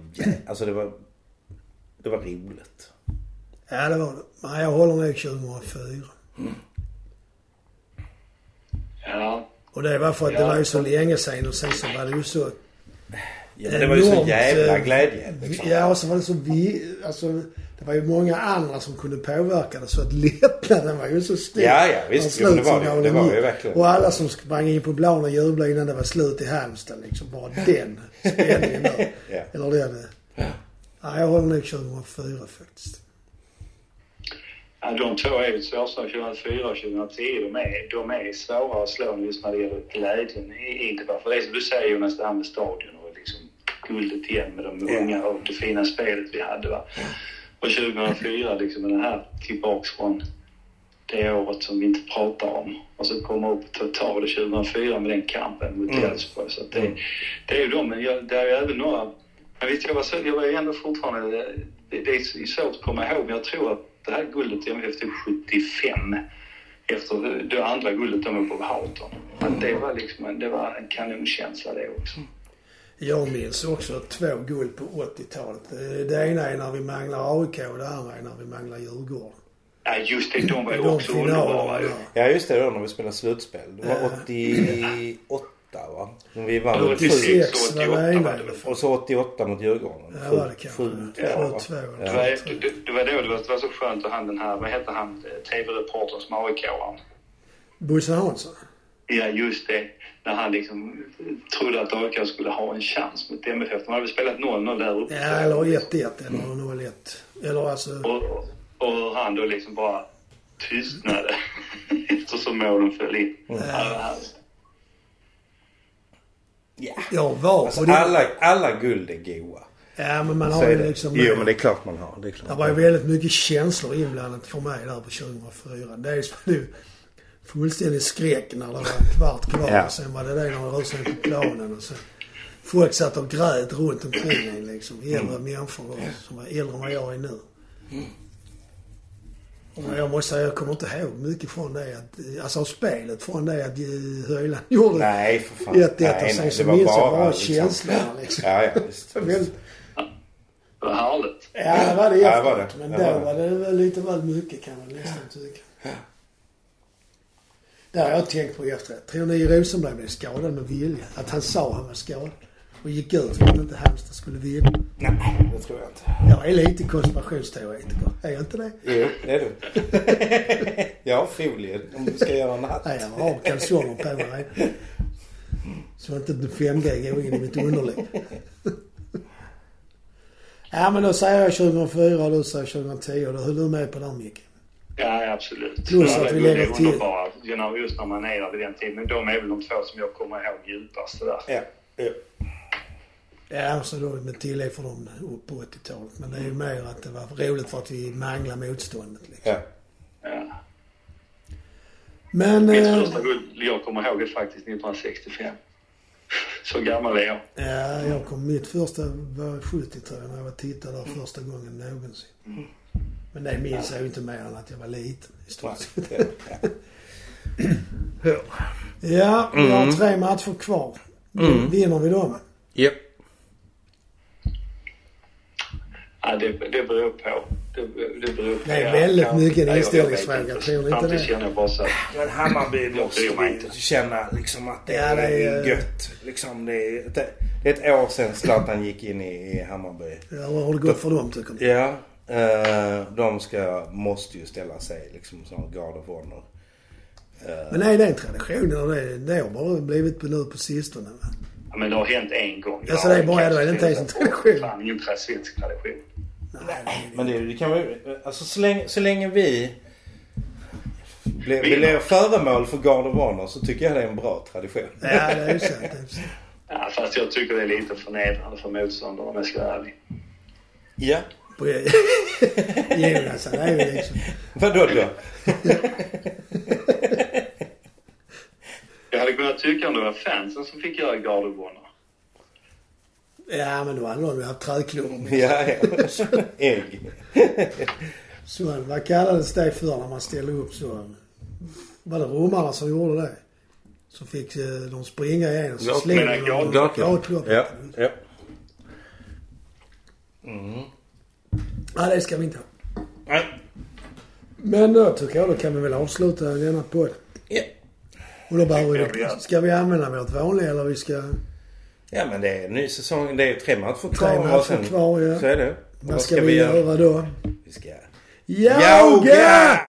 alltså det var... Det var roligt. ja, det var det. Men jag håller nog 2004. Ja. Och det var för att det Ja. var ju så länge sedan och sen så var det ju så Ja, men det var ju så jävla eh, glädje. Liksom. Ja, och så var det så vi... Alltså, det var ju många andra som kunde påverka det så att *laughs* lättnaden var ju så stor. Ja, ja, visst. Jo, det var det. Det var gick. ju verkligen. Och alla som sprang in på plan och jublade innan det var slut i Halmstad liksom. Bara *laughs* den spänningen där. Ja. Eller den. Ja, jag håller nog 2004 faktiskt. Ja, de två är ju svårslagna. 2004 och 2010. De är, de är svåra att slå just när det gäller glädjen i i det. För det är som du säger Jonas, det här med stadion och liksom guldet igen med de Ja. unga och det fina spelet vi hade. Va? Och 2004 liksom med den här tillbaks från det året som vi inte pratar om. Och så komma upp och ta tag i det 2004 med den kampen mot Mm. Elfsborg. Så det, Mm. det är ju de, men jag, det är ju även några... Men visst, jag var, så, jag var ändå fortfarande... Det, det är svårt att komma ihåg, men jag tror att det här guldet MFF tog 75 efter det andra guldet de var på Houghton. Att det var liksom en, det var en kanonkänsla det också. Jag minns också två guld på 80-talet. Eh, Det ena är när vi manglar AIK och det andra är när vi manglar Djurgården. Ja, just det, de var ju också underbara ju. Ja just det, då när vi spelade slutspel. Det var Ja. 88 va? När vi vann. Eller 86 86 var och det 88 ena var i det alla väl. fall. Och så 88 mot Djurgården. Ja, var det kanske. 7-2 Ja, va? 7-2. Det Ja. var, det, det var då det var, det var så skönt att han den här, vad hette han, TV-reportern som AIK-aren? Bosse Hansson. Ja, just det. När han liksom trodde att AIK skulle ha en chans mot MFF. De hade väl spelat 0-0 där uppe. Ja, eller 1-1 eller 0-1. Eller alltså... Och, och han då liksom bara tystnade *laughs* eftersom målen föll in. Ja, var. Ja. Alltså det. alla, alla guld är goa. Ja, men man har ju liksom... Jo men det är klart man har. Det är klart. Det var ju väldigt mycket känslor inblandat för mig där på 2004. Dels var det fullständig skräck när det var en kvart kvar. Ja. Och sen var det det när man rusade in på planen och sen... Folk satt och grät runt omkring en liksom. Äldre människor då, som var äldre än vad jag är nu. Och jag måste säga, jag kommer inte ihåg mycket från det. Att, alltså av spelet från det att Höjland *laughs* gjorde Nej för fan. 1-1 och Nej, sen nej, så minns jag bara liksom- känslorna liksom. Ja, ja visst. Väldigt, Det var härligt. Ja, det var det Ja, det var det. Men då det var det lite väl mycket kan man nästan tycka. Det har jag tänkt på efteråt. Tror ni Rosenberg blev skadad med vilja? Att han sa han var skadad och gick ut för att inte Halmstad skulle vinna. Nej, det tror jag inte. Jag är lite konspirationsteoretiker. Är jag inte det? Jo, det är du. *laughs* jag har folie om du ska göra en hatt. Nej, jag har kalsonger på mig. Så inte 5G går in i mitt underliv. Ja, men då säger jag 2004 och du säger 2010 och då höll du med på den Micke. Ja, absolut. Plus att vi är lägger till- underbara, you know, just när man är där vid den tiden. Men de är väl de två som jag kommer ihåg djupast. Det där. Ja. ja. Ja, så då med tillägg för dem upp på 80-talet. Men det är ju mer att det var roligt för att vi manglade motståndet liksom. ja. Ja. Men... Mitt Eh, första guld jag kommer ihåg är faktiskt 1965. Så gammal är jag. ja, jag kom, mitt första var 70 tror jag när jag var tittade där första gången någonsin. Men det minns jag ju inte mer än att jag var liten i stort sett. Ja. Vi har Mm. tre matcher kvar. Mm. Vinner vi dem? Japp. Ja, det, det beror på. Det, det beror på. Det är väldigt ja, mycket en jag- inställningsfråga, jag tror ni inte det? känner jag bara så att Men Hammarby Jag måste inte. känna liksom att det, Ja, det är- är gött. Liksom det, är, det, det är ett år sedan Zlatan gick in i, i Hammarby. Ja, hur har det gått för dem tycker ni? Ja. Eh, de ska, måste ju ställa sig liksom som guard of honor. Eh, Men är det en tradition eller det, det har bara blivit på nu på sistone va? Ja, men det har hänt en gång. Ja, så det är bara- då är det inte ens en tradition. Fan, ingen svensk tradition. Nej, Men det, det kan vara, alltså så länge, så länge vi blir, Vi- blir föremål för Guard of Honor så tycker jag det är en bra tradition. Ja, det är ju sant. Det är ju sant. Ja, fast jag tycker det är lite förnedrande för motståndare om jag ska vara ärlig. Ja. På- *laughs* Jonas, han är ju liksom... Vadå då? Jag hade kunnat tycka om det var fansen som fick göra Honor. Ja, men då hade de ju haft trädklubbor. Ja, ja. Ägg. Så, vad kallades det för när man ställde upp så? Var det romarna som gjorde det? Så fick eh, de springa igenom. Så slängde de gat- gatloppet. Ja, ja. Ja, det ska vi inte ha. Nej. Men då tycker jag då kan vi väl avsluta denna podd. Ja. Och då behöver vi vi... Ska vi använda vårt vanliga eller vi ska... ja, men det är en ny säsong. Det är tre matcher kvar. Tre matcher sen- kvar, ja. Så är det. Vad ska vi göra då? Vi ska... Jaga!